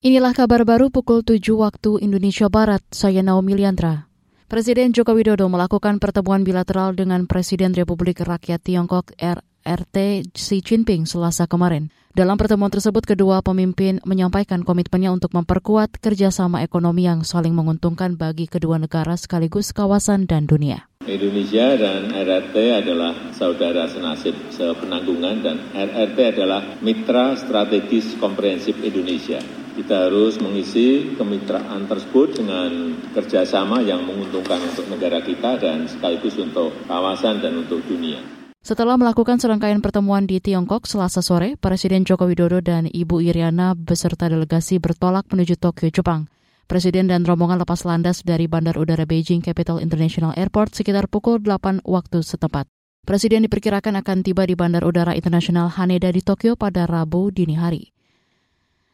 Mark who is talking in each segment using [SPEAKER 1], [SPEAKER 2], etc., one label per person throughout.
[SPEAKER 1] Inilah kabar baru pukul 7 waktu Indonesia Barat. Saya Naomi Liandra. Presiden Joko Widodo melakukan pertemuan bilateral dengan Presiden Republik Rakyat Tiongkok RRT Xi Jinping selasa kemarin. Dalam pertemuan tersebut, kedua pemimpin menyampaikan komitmennya untuk memperkuat kerjasama ekonomi yang saling menguntungkan bagi kedua negara sekaligus kawasan dan dunia.
[SPEAKER 2] Indonesia dan RRT adalah saudara senasib sepenanggungan dan RRT adalah mitra strategis komprehensif Indonesia kita harus mengisi kemitraan tersebut dengan kerjasama yang menguntungkan untuk negara kita dan sekaligus untuk kawasan dan untuk dunia.
[SPEAKER 1] Setelah melakukan serangkaian pertemuan di Tiongkok selasa sore, Presiden Joko Widodo dan Ibu Iriana beserta delegasi bertolak menuju Tokyo, Jepang. Presiden dan rombongan lepas landas dari Bandar Udara Beijing Capital International Airport sekitar pukul 8 waktu setempat. Presiden diperkirakan akan tiba di Bandar Udara Internasional Haneda di Tokyo pada Rabu dini hari.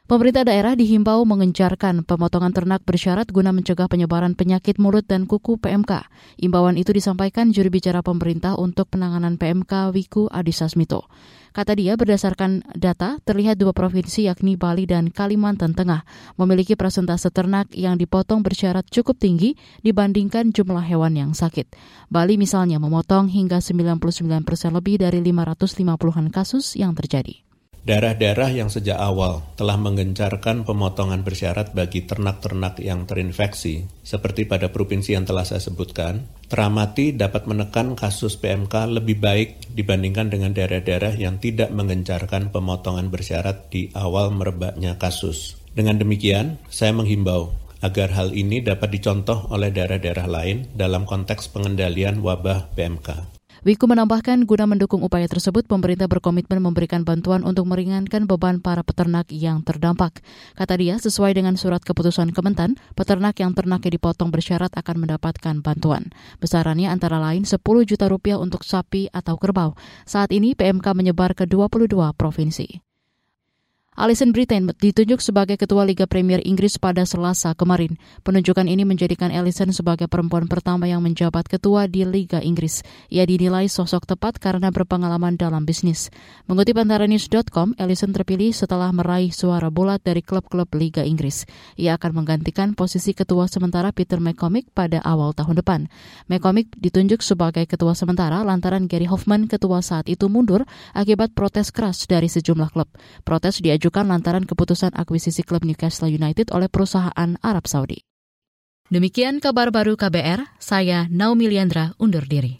[SPEAKER 1] Pemerintah daerah dihimbau mengencarkan pemotongan ternak bersyarat guna mencegah penyebaran penyakit mulut dan kuku PMK. Imbauan itu disampaikan juri bicara pemerintah untuk penanganan PMK Wiku Adhisa Smito. Kata dia, berdasarkan data, terlihat dua provinsi yakni Bali dan Kalimantan Tengah memiliki persentase ternak yang dipotong bersyarat cukup tinggi dibandingkan jumlah hewan yang sakit. Bali misalnya memotong hingga 99 persen lebih dari 550-an kasus yang terjadi.
[SPEAKER 3] Daerah-daerah yang sejak awal telah menggencarkan pemotongan bersyarat bagi ternak-ternak yang terinfeksi, seperti pada provinsi yang telah saya sebutkan, teramati dapat menekan kasus PMK lebih baik dibandingkan dengan daerah-daerah yang tidak menggencarkan pemotongan bersyarat di awal merebaknya kasus. Dengan demikian, saya menghimbau agar hal ini dapat dicontoh oleh daerah-daerah lain dalam konteks pengendalian wabah PMK.
[SPEAKER 1] Wiku menambahkan guna mendukung upaya tersebut, pemerintah berkomitmen memberikan bantuan untuk meringankan beban para peternak yang terdampak. Kata dia, sesuai dengan surat keputusan Kementan, peternak yang ternaknya dipotong bersyarat akan mendapatkan bantuan. Besarannya antara lain 10 juta rupiah untuk sapi atau kerbau. Saat ini PMK menyebar ke 22 provinsi. Alison Britain ditunjuk sebagai Ketua Liga Premier Inggris pada Selasa kemarin. Penunjukan ini menjadikan Alison sebagai perempuan pertama yang menjabat ketua di Liga Inggris. Ia dinilai sosok tepat karena berpengalaman dalam bisnis. Mengutip antara news.com, Alison terpilih setelah meraih suara bulat dari klub-klub Liga Inggris. Ia akan menggantikan posisi ketua sementara Peter McCormick pada awal tahun depan. McCormick ditunjuk sebagai ketua sementara lantaran Gary Hoffman ketua saat itu mundur akibat protes keras dari sejumlah klub. Protes diajukan diajukan lantaran keputusan akuisisi klub Newcastle United oleh perusahaan Arab Saudi. Demikian kabar baru KBR, saya Naomi Liandra undur diri.